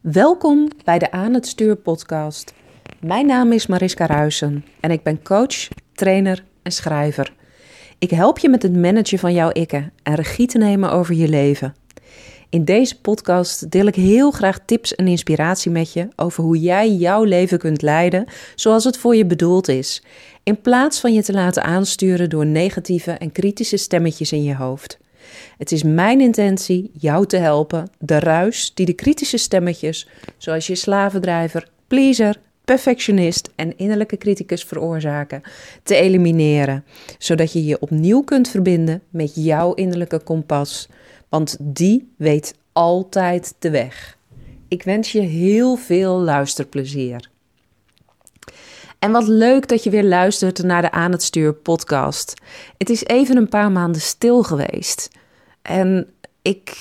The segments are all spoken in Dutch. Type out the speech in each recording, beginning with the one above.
Welkom bij de Aan het Stuur podcast. Mijn naam is Mariska Ruisen en ik ben coach, trainer en schrijver. Ik help je met het managen van jouw ikken en regie te nemen over je leven. In deze podcast deel ik heel graag tips en inspiratie met je over hoe jij jouw leven kunt leiden zoals het voor je bedoeld is, in plaats van je te laten aansturen door negatieve en kritische stemmetjes in je hoofd. Het is mijn intentie jou te helpen de ruis die de kritische stemmetjes, zoals je slavendrijver, pleaser, perfectionist en innerlijke criticus veroorzaken, te elimineren, zodat je je opnieuw kunt verbinden met jouw innerlijke kompas, want die weet altijd de weg. Ik wens je heel veel luisterplezier. En wat leuk dat je weer luistert naar de Aan het Stuur podcast. Het is even een paar maanden stil geweest. En ik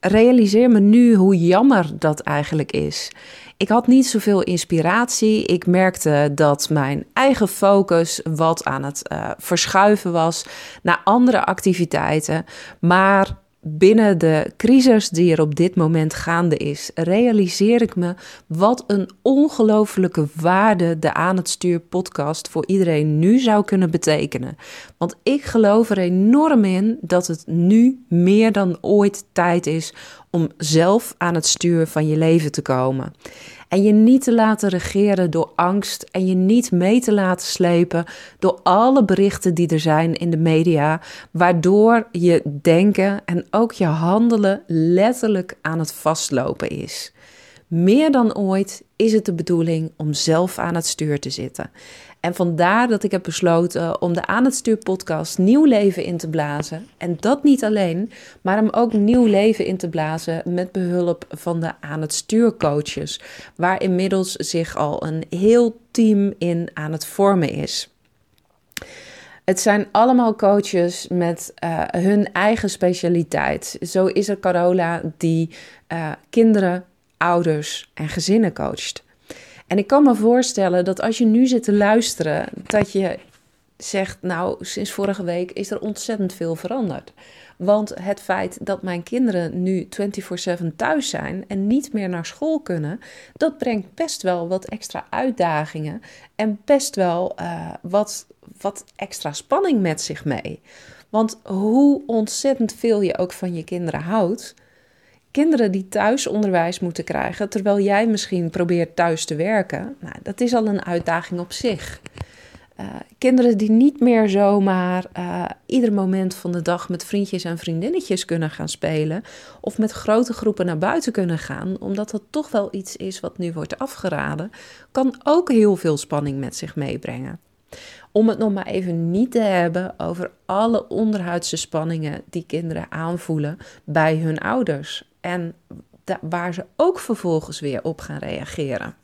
realiseer me nu hoe jammer dat eigenlijk is. Ik had niet zoveel inspiratie. Ik merkte dat mijn eigen focus wat aan het uh, verschuiven was naar andere activiteiten. Maar binnen de crisis die er op dit moment gaande is, realiseer ik me wat een ongelofelijke waarde de Aan het Stuur podcast voor iedereen nu zou kunnen betekenen. Want ik geloof er enorm in dat het nu meer dan ooit tijd is om zelf aan het stuur van je leven te komen. En je niet te laten regeren door angst en je niet mee te laten slepen door alle berichten die er zijn in de media, waardoor je denken en ook je handelen letterlijk aan het vastlopen is. Meer dan ooit is het de bedoeling om zelf aan het stuur te zitten. En vandaar dat ik heb besloten om de Aan het Stuur podcast nieuw leven in te blazen. En dat niet alleen, maar hem ook nieuw leven in te blazen met behulp van de Aan het Stuur coaches. Waar inmiddels zich al een heel team in aan het vormen is. Het zijn allemaal coaches met uh, hun eigen specialiteit. Zo is er Carola die uh, kinderen, ouders en gezinnen coacht. En ik kan me voorstellen dat als je nu zit te luisteren, dat je zegt, nou, sinds vorige week is er ontzettend veel veranderd. Want het feit dat mijn kinderen nu 24/7 thuis zijn en niet meer naar school kunnen, dat brengt best wel wat extra uitdagingen en best wel uh, wat, wat extra spanning met zich mee. Want hoe ontzettend veel je ook van je kinderen houdt, kinderen die thuis onderwijs moeten krijgen, terwijl jij misschien probeert thuis te werken, nou, dat is al een uitdaging op zich. Uh, kinderen die niet meer zomaar uh, ieder moment van de dag met vriendjes en vriendinnetjes kunnen gaan spelen. Of met grote groepen naar buiten kunnen gaan, omdat dat toch wel iets is wat nu wordt afgeraden, kan ook heel veel spanning met zich meebrengen. Om het nog maar even niet te hebben over alle onderhuidse spanningen die kinderen aanvoelen bij hun ouders en waar ze ook vervolgens weer op gaan reageren.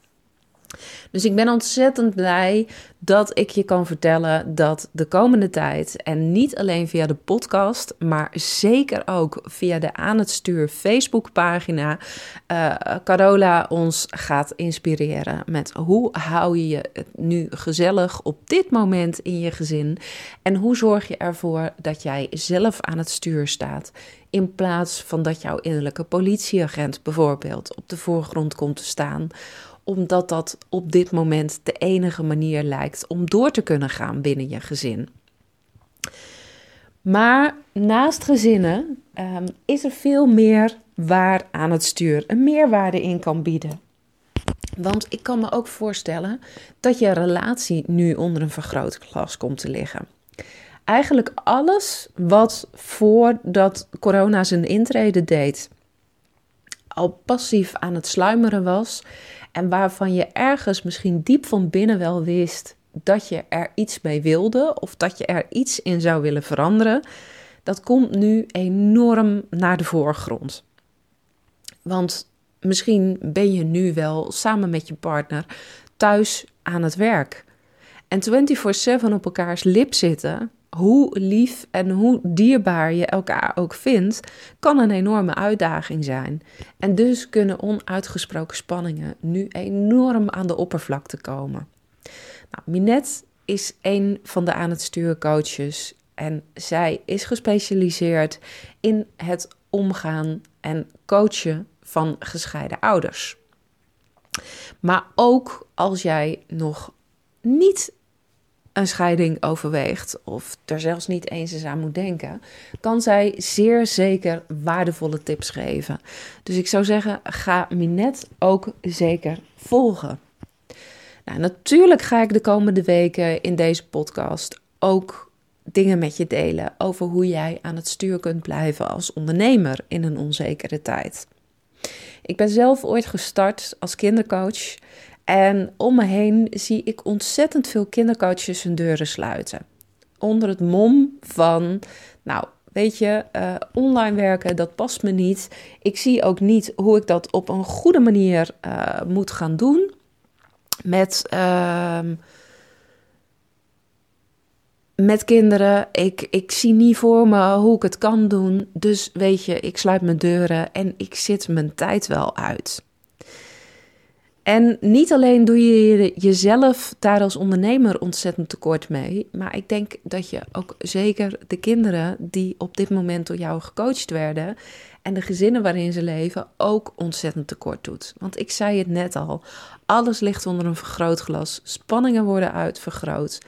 Dus ik ben ontzettend blij dat ik je kan vertellen dat de komende tijd, en niet alleen via de podcast, maar zeker ook via de Aan het Stuur Facebookpagina, uh, Carola ons gaat inspireren met hoe hou je je nu gezellig op dit moment in je gezin en hoe zorg je ervoor dat jij zelf aan het stuur staat in plaats van dat jouw innerlijke politieagent bijvoorbeeld op de voorgrond komt te staan omdat dat op dit moment de enige manier lijkt om door te kunnen gaan binnen je gezin. Maar naast gezinnen um, is er veel meer waar aan het stuur een meerwaarde in kan bieden. Want ik kan me ook voorstellen dat je relatie nu onder een vergrootglas komt te liggen. Eigenlijk alles wat voordat corona zijn intrede deed, al passief aan het sluimeren was, en waarvan je ergens misschien diep van binnen wel wist dat je er iets mee wilde of dat je er iets in zou willen veranderen, dat komt nu enorm naar de voorgrond. Want misschien ben je nu wel samen met je partner thuis aan het werk. En 24/7 op elkaars lip zitten, hoe lief en hoe dierbaar je elkaar ook vindt, kan een enorme uitdaging zijn. En dus kunnen onuitgesproken spanningen nu enorm aan de oppervlakte komen. Nou, Minette is een van de aan het sturen coaches en zij is gespecialiseerd in het omgaan en coachen van gescheiden ouders. Maar ook als jij nog niet een scheiding overweegt of er zelfs niet eens eens aan moet denken, kan zij zeer zeker waardevolle tips geven. Dus ik zou zeggen, ga Minet ook zeker volgen. Nou, natuurlijk ga ik de komende weken in deze podcast ook dingen met je delen over hoe jij aan het stuur kunt blijven als ondernemer in een onzekere tijd. Ik ben zelf ooit gestart als kindercoach en om me heen zie ik ontzettend veel kindercoaches hun deuren sluiten. Onder het mom van, nou, weet je, uh, online werken, dat past me niet. Ik zie ook niet hoe ik dat op een goede manier uh, moet gaan doen. Met, uh, met kinderen. Ik, ik zie niet voor me hoe ik het kan doen. Dus weet je, ik sluit mijn deuren en ik zit mijn tijd wel uit. En niet alleen doe je jezelf daar als ondernemer ontzettend tekort mee, maar ik denk dat je ook zeker de kinderen die op dit moment door jou gecoacht werden en de gezinnen waarin ze leven ook ontzettend tekort doet. Want ik zei het net al, alles ligt onder een vergrootglas, spanningen worden uitvergroot.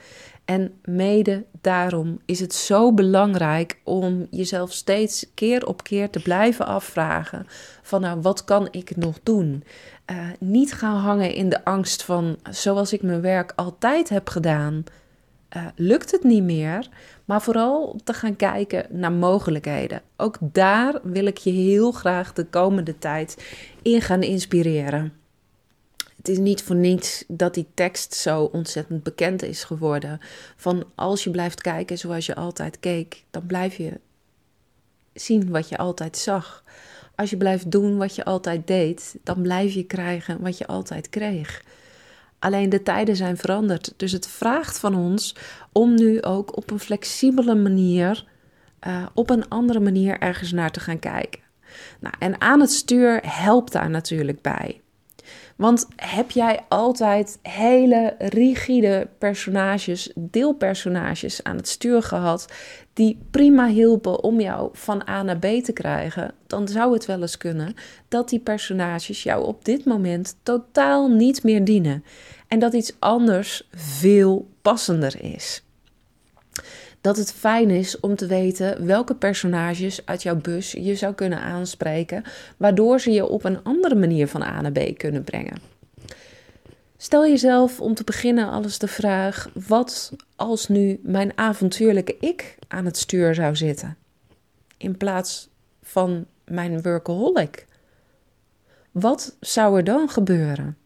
En mede daarom is het zo belangrijk om jezelf steeds keer op keer te blijven afvragen van nou wat kan ik nog doen? Uh, niet gaan hangen in de angst van zoals ik mijn werk altijd heb gedaan, uh, lukt het niet meer. Maar vooral te gaan kijken naar mogelijkheden. Ook daar wil ik je heel graag de komende tijd in gaan inspireren. Het is niet voor niets dat die tekst zo ontzettend bekend is geworden. Van als je blijft kijken zoals je altijd keek, dan blijf je zien wat je altijd zag. Als je blijft doen wat je altijd deed, dan blijf je krijgen wat je altijd kreeg. Alleen de tijden zijn veranderd. Dus het vraagt van ons om nu ook op een flexibele manier, uh, op een andere manier ergens naar te gaan kijken. Nou, en aan het stuur helpt daar natuurlijk bij. Want heb jij altijd hele rigide personages, deelpersonages aan het stuur gehad, die prima hielpen om jou van A naar B te krijgen, dan zou het wel eens kunnen dat die personages jou op dit moment totaal niet meer dienen. En dat iets anders veel passender is dat het fijn is om te weten welke personages uit jouw bus je zou kunnen aanspreken, waardoor ze je op een andere manier van A naar B kunnen brengen. Stel jezelf om te beginnen alles de vraag: wat als nu mijn avontuurlijke ik aan het stuur zou zitten, in plaats van mijn workaholic? Wat zou er dan gebeuren?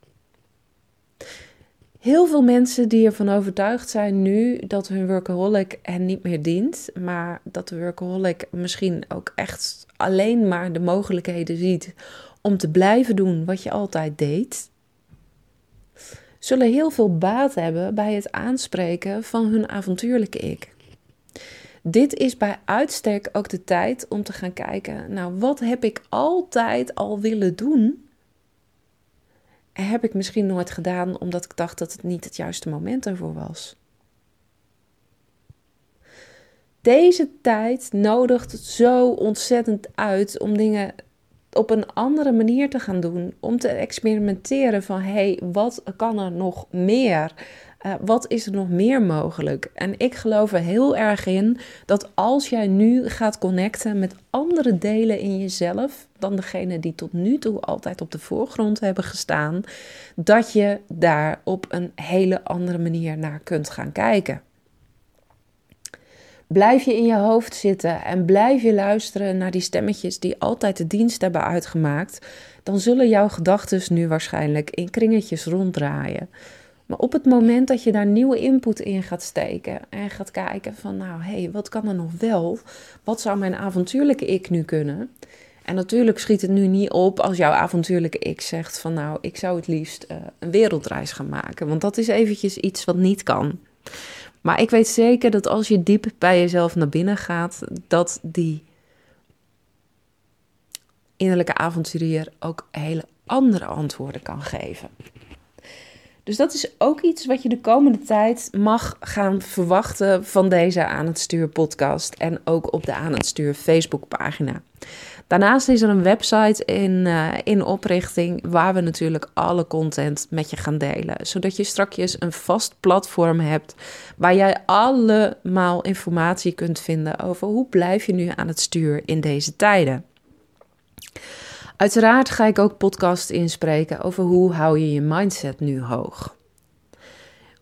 Heel veel mensen die ervan overtuigd zijn nu dat hun workaholic hen niet meer dient, maar dat de workaholic misschien ook echt alleen maar de mogelijkheden ziet om te blijven doen wat je altijd deed, zullen heel veel baat hebben bij het aanspreken van hun avontuurlijke ik. Dit is bij uitstek ook de tijd om te gaan kijken, nou wat heb ik altijd al willen doen heb ik misschien nooit gedaan omdat ik dacht dat het niet het juiste moment ervoor was. Deze tijd nodigt zo ontzettend uit om dingen op een andere manier te gaan doen. Om te experimenteren van hé, hey, wat kan er nog meer? Uh, wat is er nog meer mogelijk? En ik geloof er heel erg in dat als jij nu gaat connecten met andere delen in jezelf dan degene die tot nu toe altijd op de voorgrond hebben gestaan, dat je daar op een hele andere manier naar kunt gaan kijken. Blijf je in je hoofd zitten en blijf je luisteren naar die stemmetjes die altijd de dienst hebben uitgemaakt, dan zullen jouw gedachten nu waarschijnlijk in kringetjes ronddraaien. Maar op het moment dat je daar nieuwe input in gaat steken en gaat kijken van nou hé, hey, wat kan er nog wel? Wat zou mijn avontuurlijke ik nu kunnen? En natuurlijk schiet het nu niet op als jouw avontuurlijke ik zegt van nou, ik zou het liefst uh, een wereldreis gaan maken. Want dat is eventjes iets wat niet kan. Maar ik weet zeker dat als je diep bij jezelf naar binnen gaat, dat die innerlijke avonturier ook hele andere antwoorden kan geven. Dus dat is ook iets wat je de komende tijd mag gaan verwachten van deze Aan het Stuur podcast en ook op de Aan het Stuur Facebook pagina. Daarnaast is er een website in, uh, in oprichting waar we natuurlijk alle content met je gaan delen. Zodat je straks een vast platform hebt waar jij allemaal informatie kunt vinden over hoe blijf je nu aan het stuur in deze tijden. Uiteraard ga ik ook podcast inspreken over hoe hou je je mindset nu hoog.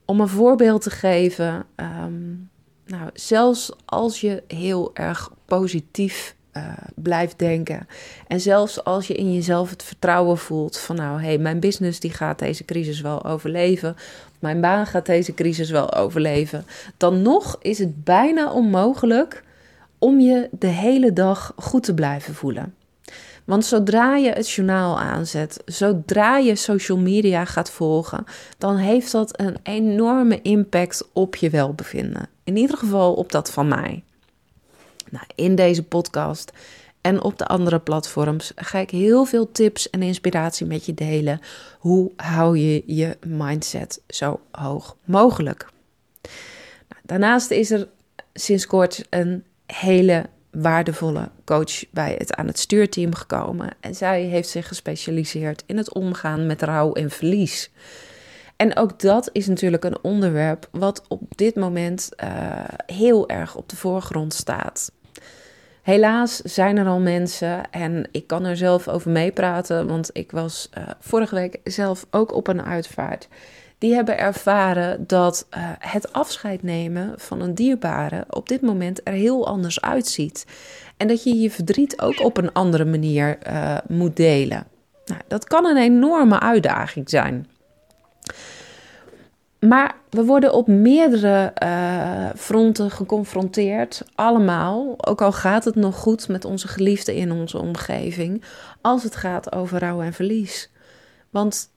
Om een voorbeeld te geven, um, nou, zelfs als je heel erg positief uh, blijft denken en zelfs als je in jezelf het vertrouwen voelt van nou, hé, hey, mijn business die gaat deze crisis wel overleven, mijn baan gaat deze crisis wel overleven, dan nog is het bijna onmogelijk om je de hele dag goed te blijven voelen. Want zodra je het journaal aanzet, zodra je social media gaat volgen, dan heeft dat een enorme impact op je welbevinden. In ieder geval op dat van mij. Nou, in deze podcast en op de andere platforms ga ik heel veel tips en inspiratie met je delen. Hoe hou je je mindset zo hoog mogelijk? Nou, daarnaast is er sinds kort een hele waardevolle coach bij het aan het stuurteam gekomen. En zij heeft zich gespecialiseerd in het omgaan met rouw en verlies. En ook dat is natuurlijk een onderwerp wat op dit moment uh, heel erg op de voorgrond staat. Helaas zijn er al mensen, en ik kan er zelf over meepraten, want ik was uh, vorige week zelf ook op een uitvaart die hebben ervaren dat uh, het afscheid nemen van een dierbare op dit moment er heel anders uitziet. En dat je je verdriet ook op een andere manier uh, moet delen. Nou, dat kan een enorme uitdaging zijn. Maar we worden op meerdere uh, fronten geconfronteerd, allemaal. Ook al gaat het nog goed met onze geliefden in onze omgeving, als het gaat over rouw en verlies. Want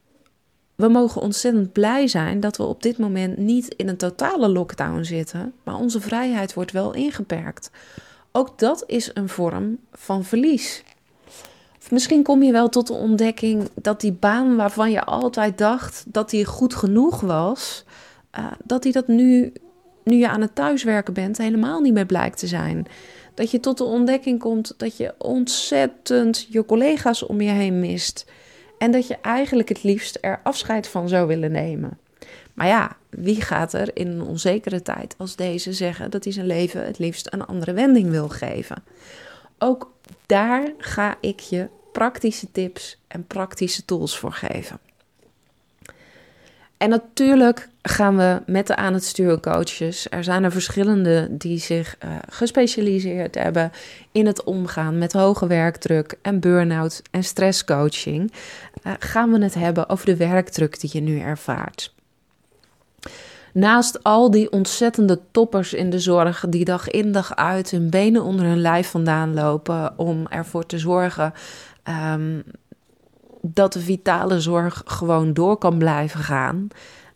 we mogen ontzettend blij zijn dat we op dit moment niet in een totale lockdown zitten, maar onze vrijheid wordt wel ingeperkt. Ook dat is een vorm van verlies. Misschien kom je wel tot de ontdekking dat die baan waarvan je altijd dacht dat die goed genoeg was, uh, dat die dat nu, nu je aan het thuiswerken bent, helemaal niet meer blijkt te zijn. Dat je tot de ontdekking komt dat je ontzettend je collega's om je heen mist. En dat je eigenlijk het liefst er afscheid van zou willen nemen. Maar ja, wie gaat er in een onzekere tijd als deze zeggen dat hij zijn leven het liefst een andere wending wil geven? Ook daar ga ik je praktische tips en praktische tools voor geven. En natuurlijk gaan we met de aan het sturen coaches. Er zijn er verschillende die zich uh, gespecialiseerd hebben in het omgaan met hoge werkdruk en burn-out en stresscoaching. Uh, gaan we het hebben over de werkdruk die je nu ervaart. Naast al die ontzettende toppers in de zorg die dag in dag uit hun benen onder hun lijf vandaan lopen om ervoor te zorgen um, dat de vitale zorg gewoon door kan blijven gaan,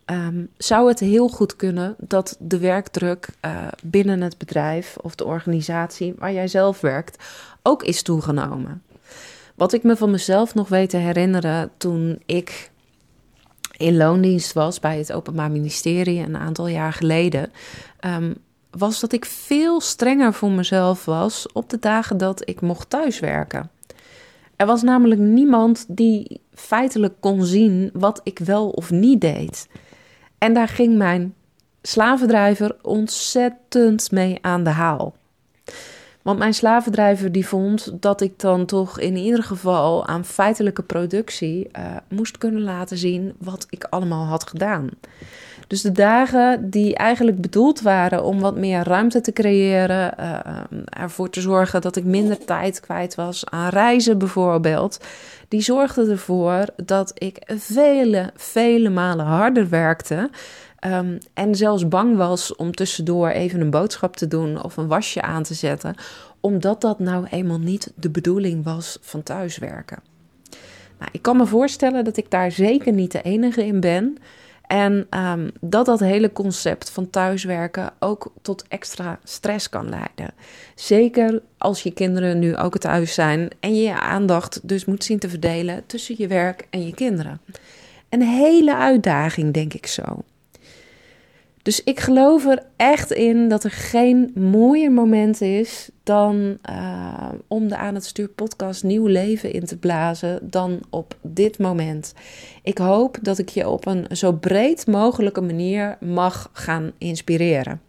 um, zou het heel goed kunnen dat de werkdruk uh, binnen het bedrijf of de organisatie waar jij zelf werkt ook is toegenomen. Wat ik me van mezelf nog weet te herinneren toen ik in loondienst was bij het Openbaar Ministerie een aantal jaar geleden, um, was dat ik veel strenger voor mezelf was op de dagen dat ik mocht thuiswerken. Er was namelijk niemand die feitelijk kon zien wat ik wel of niet deed. En daar ging mijn slavendrijver ontzettend mee aan de haal. Want mijn slavendrijver die vond dat ik dan toch in ieder geval aan feitelijke productie uh, moest kunnen laten zien wat ik allemaal had gedaan. Dus de dagen die eigenlijk bedoeld waren om wat meer ruimte te creëren, uh, ervoor te zorgen dat ik minder tijd kwijt was aan reizen bijvoorbeeld, die zorgden ervoor dat ik vele, vele malen harder werkte. Um, en zelfs bang was om tussendoor even een boodschap te doen of een wasje aan te zetten, omdat dat nou eenmaal niet de bedoeling was van thuiswerken. Nou, ik kan me voorstellen dat ik daar zeker niet de enige in ben. En um, dat dat hele concept van thuiswerken ook tot extra stress kan leiden. Zeker als je kinderen nu ook thuis zijn en je je aandacht dus moet zien te verdelen tussen je werk en je kinderen. een hele uitdaging, denk ik zo. Dus ik geloof er echt in dat er geen mooier moment is dan uh, om de Aan het Stuur podcast nieuw leven in te blazen dan op dit moment. Ik hoop dat ik je op een zo breed mogelijke manier mag gaan inspireren.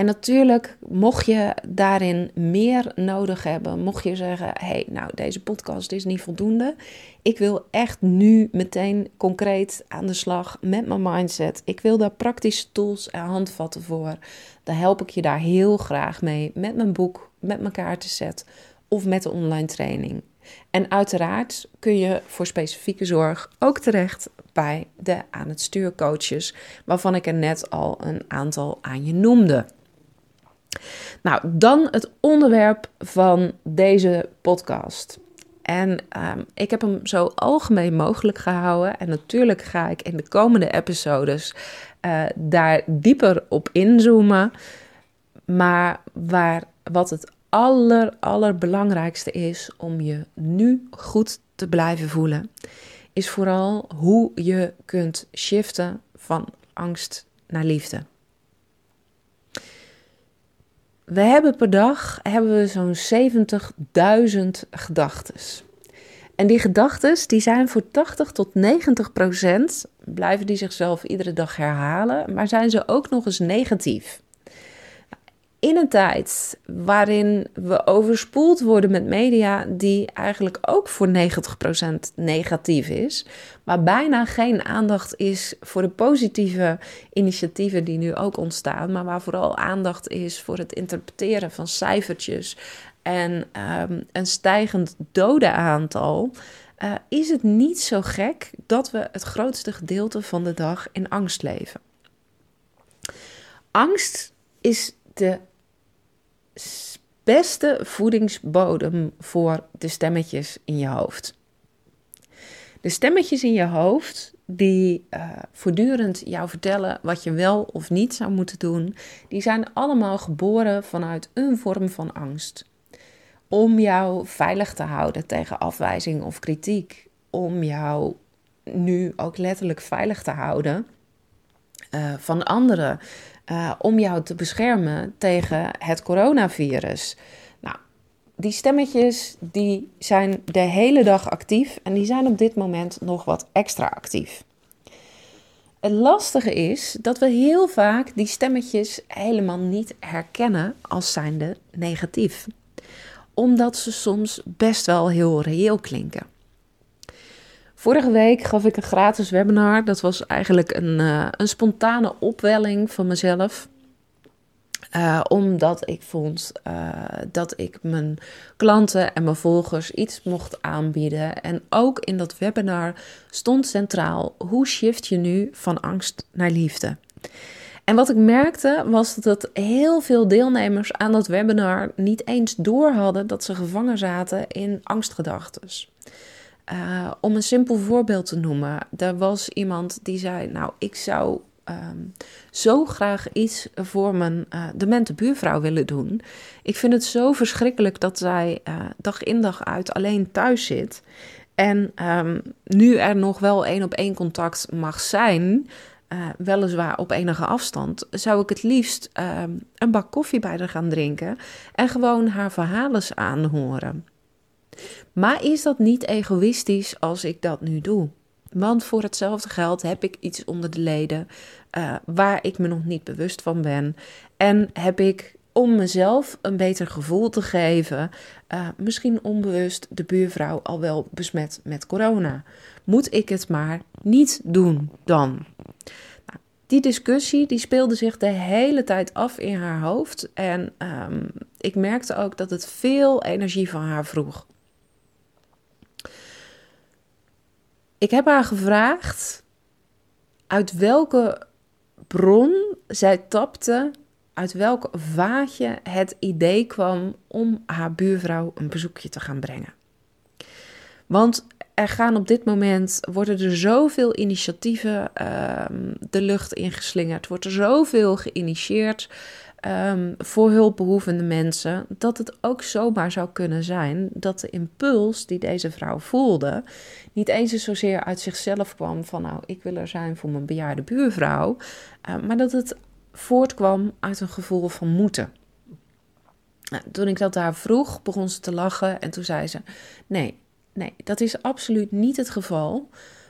En natuurlijk, mocht je daarin meer nodig hebben, mocht je zeggen: hé, hey, nou, deze podcast is niet voldoende. Ik wil echt nu meteen concreet aan de slag met mijn mindset. Ik wil daar praktische tools en handvatten voor. Dan help ik je daar heel graag mee met mijn boek, met mijn kaartenset of met de online training. En uiteraard kun je voor specifieke zorg ook terecht bij de aan het stuur coaches, waarvan ik er net al een aantal aan je noemde. Nou, dan het onderwerp van deze podcast. En um, ik heb hem zo algemeen mogelijk gehouden. En natuurlijk ga ik in de komende episodes uh, daar dieper op inzoomen. Maar waar, wat het aller, allerbelangrijkste is om je nu goed te blijven voelen, is vooral hoe je kunt shiften van angst naar liefde. We hebben per dag hebben we zo'n 70.000 gedachten. En die gedachten die zijn voor 80 tot 90 procent, blijven die zichzelf iedere dag herhalen, maar zijn ze ook nog eens negatief in een tijd waarin we overspoeld worden met media die eigenlijk ook voor 90% negatief is, maar bijna geen aandacht is voor de positieve initiatieven die nu ook ontstaan, maar waar vooral aandacht is voor het interpreteren van cijfertjes en um, een stijgend dodenaantal, uh, is het niet zo gek dat we het grootste gedeelte van de dag in angst leven. Angst is de beste voedingsbodem voor de stemmetjes in je hoofd. De stemmetjes in je hoofd die uh, voortdurend jou vertellen wat je wel of niet zou moeten doen, die zijn allemaal geboren vanuit een vorm van angst. Om jou veilig te houden tegen afwijzing of kritiek. Om jou nu ook letterlijk veilig te houden uh, van anderen. Uh, om jou te beschermen tegen het coronavirus. Nou, die stemmetjes die zijn de hele dag actief en die zijn op dit moment nog wat extra actief. Het lastige is dat we heel vaak die stemmetjes helemaal niet herkennen als zijnde negatief. Omdat ze soms best wel heel reëel klinken. Vorige week gaf ik een gratis webinar. Dat was eigenlijk een, uh, een spontane opwelling van mezelf. Uh, omdat ik vond uh, dat ik mijn klanten en mijn volgers iets mocht aanbieden. En ook in dat webinar stond centraal: hoe shift je nu van angst naar liefde? En wat ik merkte was dat heel veel deelnemers aan dat webinar niet eens door hadden dat ze gevangen zaten in angstgedachten. Uh, om een simpel voorbeeld te noemen, er was iemand die zei: Nou, ik zou um, zo graag iets voor mijn uh, demente buurvrouw willen doen. Ik vind het zo verschrikkelijk dat zij uh, dag in dag uit alleen thuis zit. En um, nu er nog wel één op één contact mag zijn, weliswaar op enige afstand, zou ik het liefst uh, een bak koffie bij haar gaan drinken en gewoon haar verhalen aanhoren. Maar is dat niet egoïstisch als ik dat nu doe? Want voor hetzelfde geld heb ik iets onder de leden uh, waar ik me nog niet bewust van ben. En heb ik om mezelf een beter gevoel te geven, uh, misschien onbewust de buurvrouw al wel besmet met corona. Moet ik het maar niet doen dan? Nou, die discussie die speelde zich de hele tijd af in haar hoofd. En um, ik merkte ook dat het veel energie van haar vroeg. Ik heb haar gevraagd uit welke bron zij tapte, uit welk vaatje het idee kwam om haar buurvrouw een bezoekje te gaan brengen. Want er gaan op dit moment, worden er zoveel initiatieven uh, de lucht ingeslingerd, wordt er zoveel geïnitieerd. Um, voor hulpbehoevende mensen, dat het ook zomaar zou kunnen zijn dat de impuls die deze vrouw voelde, niet eens zozeer uit zichzelf kwam van nou, ik wil er zijn voor mijn bejaarde buurvrouw, uh, maar dat het voortkwam uit een gevoel van moeten. Nou, toen ik dat daar vroeg, begon ze te lachen en toen zei ze: Nee, nee, dat is absoluut niet het geval.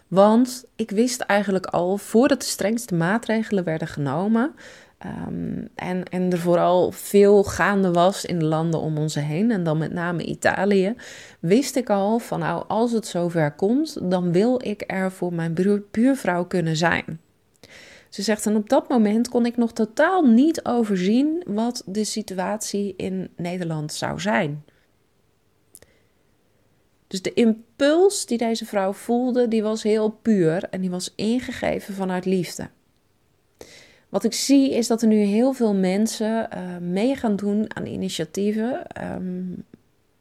Want ik wist eigenlijk al voordat de strengste maatregelen werden genomen. Um, en, en er vooral veel gaande was in de landen om ons heen, en dan met name Italië, wist ik al van nou, als het zover komt, dan wil ik er voor mijn buurvrouw kunnen zijn. Ze zegt, en op dat moment kon ik nog totaal niet overzien wat de situatie in Nederland zou zijn. Dus de impuls die deze vrouw voelde, die was heel puur en die was ingegeven vanuit liefde. Wat ik zie is dat er nu heel veel mensen uh, mee gaan doen aan initiatieven. Um,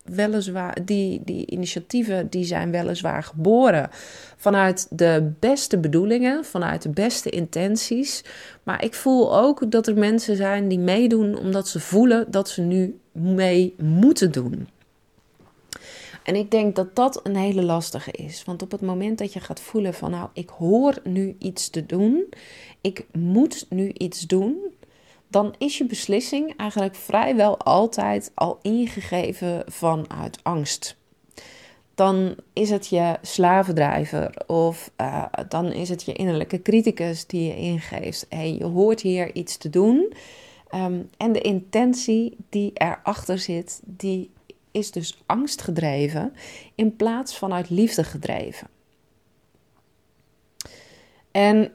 weliswaar, die, die initiatieven die zijn weliswaar geboren vanuit de beste bedoelingen, vanuit de beste intenties. Maar ik voel ook dat er mensen zijn die meedoen omdat ze voelen dat ze nu mee moeten doen. En ik denk dat dat een hele lastige is. Want op het moment dat je gaat voelen van nou, ik hoor nu iets te doen, ik moet nu iets doen, dan is je beslissing eigenlijk vrijwel altijd al ingegeven vanuit angst. Dan is het je slavendrijver of uh, dan is het je innerlijke criticus die je ingeeft. Hey, je hoort hier iets te doen. Um, en de intentie die erachter zit, die is dus angst gedreven in plaats van uit liefde gedreven. En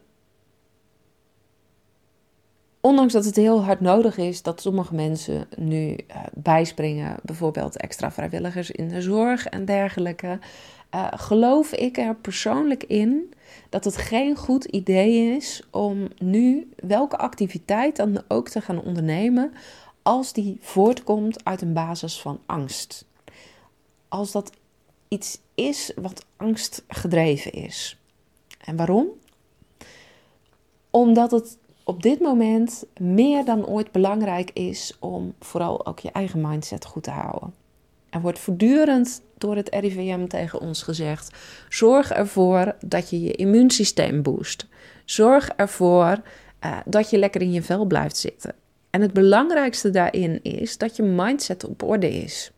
ondanks dat het heel hard nodig is dat sommige mensen nu uh, bijspringen, bijvoorbeeld extra vrijwilligers in de zorg en dergelijke, uh, geloof ik er persoonlijk in dat het geen goed idee is om nu welke activiteit dan ook te gaan ondernemen als die voortkomt uit een basis van angst. Als dat iets is wat angst gedreven is. En waarom? Omdat het op dit moment meer dan ooit belangrijk is om vooral ook je eigen mindset goed te houden. Er wordt voortdurend door het RIVM tegen ons gezegd: zorg ervoor dat je je immuunsysteem boost. Zorg ervoor uh, dat je lekker in je vel blijft zitten. En het belangrijkste daarin is dat je mindset op orde is.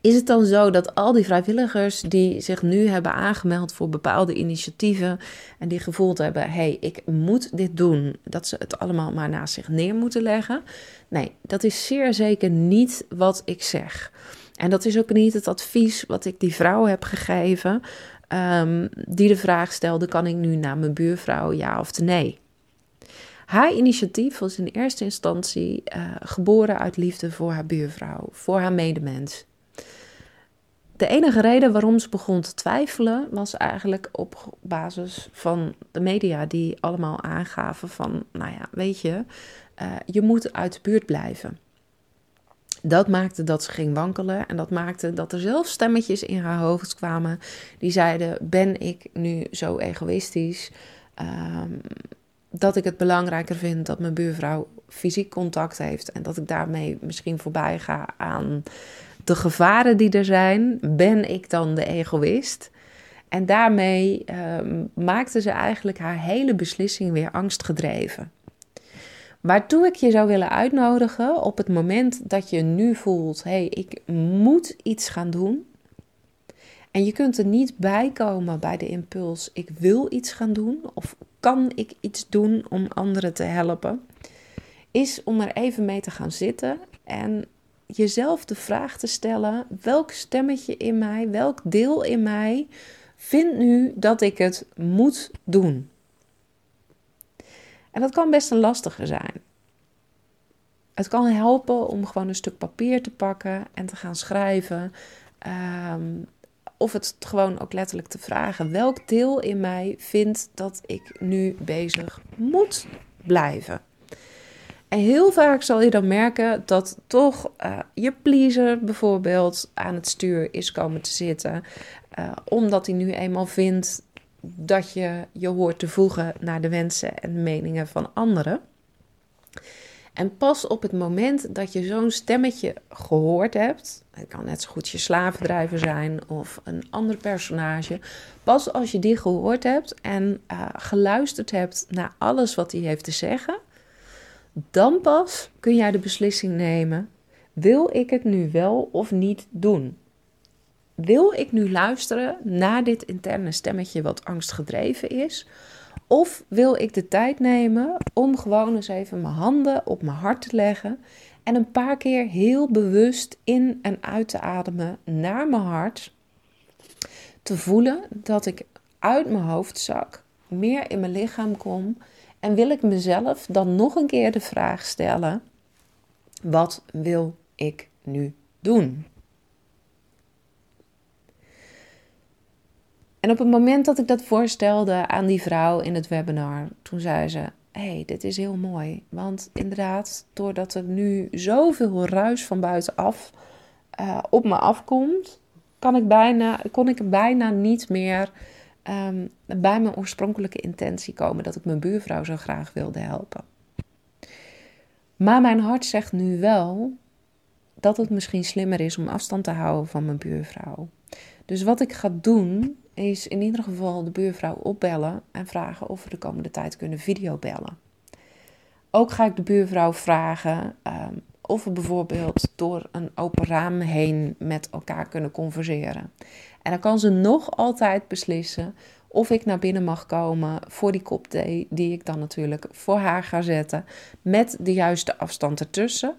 Is het dan zo dat al die vrijwilligers die zich nu hebben aangemeld voor bepaalde initiatieven en die gevoeld hebben: hé, hey, ik moet dit doen, dat ze het allemaal maar naast zich neer moeten leggen? Nee, dat is zeer zeker niet wat ik zeg. En dat is ook niet het advies wat ik die vrouw heb gegeven, um, die de vraag stelde: kan ik nu naar mijn buurvrouw ja of nee? Haar initiatief was in eerste instantie uh, geboren uit liefde voor haar buurvrouw, voor haar medemens. De enige reden waarom ze begon te twijfelen was eigenlijk op basis van de media die allemaal aangaven van, nou ja, weet je, uh, je moet uit de buurt blijven. Dat maakte dat ze ging wankelen en dat maakte dat er zelfs stemmetjes in haar hoofd kwamen die zeiden: Ben ik nu zo egoïstisch? Um, dat ik het belangrijker vind dat mijn buurvrouw fysiek contact heeft en dat ik daarmee misschien voorbij ga aan de gevaren die er zijn, ben ik dan de egoïst? En daarmee uh, maakte ze eigenlijk haar hele beslissing weer angstgedreven. Waartoe ik je zou willen uitnodigen op het moment dat je nu voelt: hé, hey, ik moet iets gaan doen. En je kunt er niet bij komen bij de impuls: ik wil iets gaan doen of kan ik iets doen om anderen te helpen? Is om er even mee te gaan zitten en jezelf de vraag te stellen: welk stemmetje in mij, welk deel in mij vindt nu dat ik het moet doen? En dat kan best een lastige zijn. Het kan helpen om gewoon een stuk papier te pakken en te gaan schrijven. Um, of het gewoon ook letterlijk te vragen: welk deel in mij vindt dat ik nu bezig moet blijven? En heel vaak zal je dan merken dat toch uh, je pleaser bijvoorbeeld aan het stuur is komen te zitten, uh, omdat hij nu eenmaal vindt dat je je hoort te voegen naar de wensen en meningen van anderen. En pas op het moment dat je zo'n stemmetje gehoord hebt, het kan net zo goed je slavendrijver zijn of een ander personage, pas als je die gehoord hebt en uh, geluisterd hebt naar alles wat hij heeft te zeggen, dan pas kun jij de beslissing nemen: wil ik het nu wel of niet doen? Wil ik nu luisteren naar dit interne stemmetje wat angstgedreven is? Of wil ik de tijd nemen om gewoon eens even mijn handen op mijn hart te leggen en een paar keer heel bewust in en uit te ademen naar mijn hart? Te voelen dat ik uit mijn hoofd zak, meer in mijn lichaam kom en wil ik mezelf dan nog een keer de vraag stellen: wat wil ik nu doen? En op het moment dat ik dat voorstelde aan die vrouw in het webinar, toen zei ze: hey, dit is heel mooi. Want inderdaad, doordat er nu zoveel ruis van buitenaf uh, op me afkomt, kan ik bijna, kon ik bijna niet meer um, bij mijn oorspronkelijke intentie komen dat ik mijn buurvrouw zo graag wilde helpen. Maar mijn hart zegt nu wel dat het misschien slimmer is om afstand te houden van mijn buurvrouw. Dus wat ik ga doen, is in ieder geval de buurvrouw opbellen en vragen of we de komende tijd kunnen videobellen. Ook ga ik de buurvrouw vragen um, of we bijvoorbeeld door een open raam heen met elkaar kunnen converseren. En dan kan ze nog altijd beslissen of ik naar binnen mag komen voor die kop thee, die ik dan natuurlijk voor haar ga zetten, met de juiste afstand ertussen.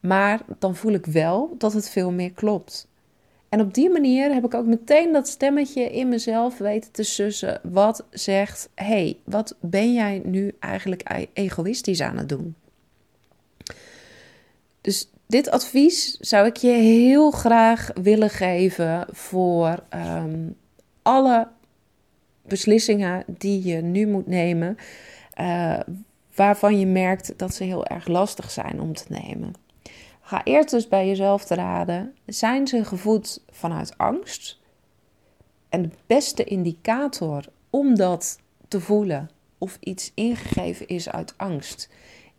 Maar dan voel ik wel dat het veel meer klopt. En op die manier heb ik ook meteen dat stemmetje in mezelf weten te sussen. Wat zegt: hey, wat ben jij nu eigenlijk e-, egoïstisch aan het doen? Dus dit advies zou ik je heel graag willen geven voor um, alle beslissingen die je nu moet nemen, uh, waarvan je merkt dat ze heel erg lastig zijn om te nemen. Ga eerst dus bij jezelf te raden: zijn ze gevoed vanuit angst? En de beste indicator om dat te voelen of iets ingegeven is uit angst,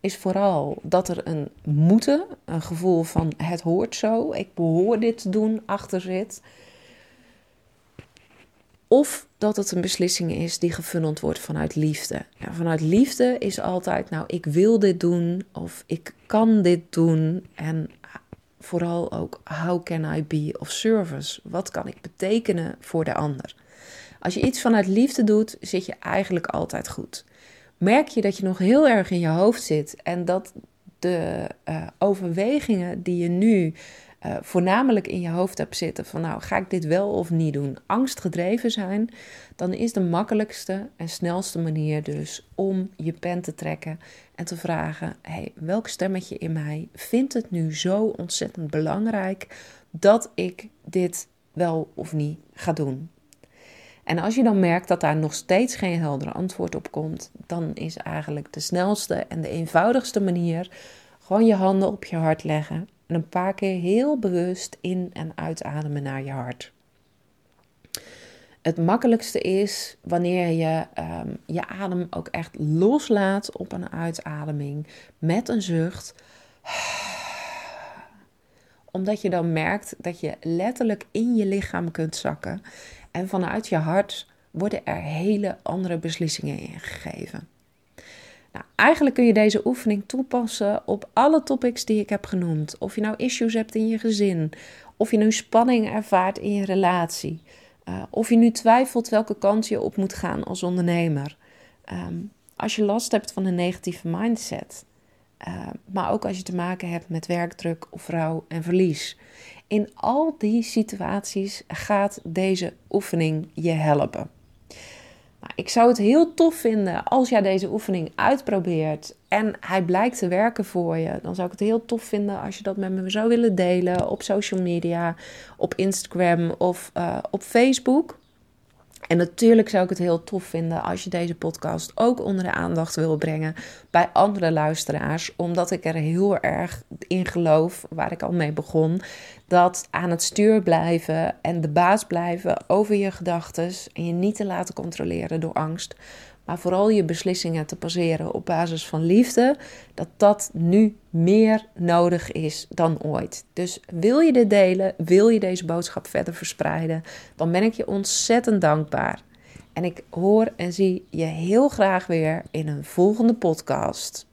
is vooral dat er een moeten, een gevoel van het hoort zo, ik behoor dit te doen, achter zit. Of dat het een beslissing is die gefunneld wordt vanuit liefde. Ja, vanuit liefde is altijd, nou, ik wil dit doen of ik kan dit doen. En vooral ook, how can I be of service? Wat kan ik betekenen voor de ander? Als je iets vanuit liefde doet, zit je eigenlijk altijd goed. Merk je dat je nog heel erg in je hoofd zit en dat de uh, overwegingen die je nu uh, voornamelijk in je hoofd hebt zitten van nou ga ik dit wel of niet doen, angstgedreven zijn, dan is de makkelijkste en snelste manier dus om je pen te trekken en te vragen: hey, welk stemmetje in mij vindt het nu zo ontzettend belangrijk dat ik dit wel of niet ga doen? En als je dan merkt dat daar nog steeds geen helder antwoord op komt, dan is eigenlijk de snelste en de eenvoudigste manier gewoon je handen op je hart leggen en een paar keer heel bewust in- en uitademen naar je hart. Het makkelijkste is wanneer je um, je adem ook echt loslaat op een uitademing met een zucht. Omdat je dan merkt dat je letterlijk in je lichaam kunt zakken. En vanuit je hart worden er hele andere beslissingen ingegeven. Nou, eigenlijk kun je deze oefening toepassen op alle topics die ik heb genoemd. Of je nou issues hebt in je gezin, of je nu spanning ervaart in je relatie, uh, of je nu twijfelt welke kant je op moet gaan als ondernemer. Um, als je last hebt van een negatieve mindset, uh, maar ook als je te maken hebt met werkdruk of rouw en verlies. In al die situaties gaat deze oefening je helpen. Nou, ik zou het heel tof vinden als jij deze oefening uitprobeert en hij blijkt te werken voor je. Dan zou ik het heel tof vinden als je dat met me zou willen delen op social media, op Instagram of uh, op Facebook. En natuurlijk zou ik het heel tof vinden als je deze podcast ook onder de aandacht wil brengen bij andere luisteraars, omdat ik er heel erg in geloof, waar ik al mee begon, dat aan het stuur blijven en de baas blijven over je gedachten en je niet te laten controleren door angst, maar vooral je beslissingen te baseren op basis van liefde, dat dat nu meer nodig is dan ooit. Dus wil je dit delen, wil je deze boodschap verder verspreiden, dan ben ik je ontzettend dankbaar. En ik hoor en zie je heel graag weer in een volgende podcast.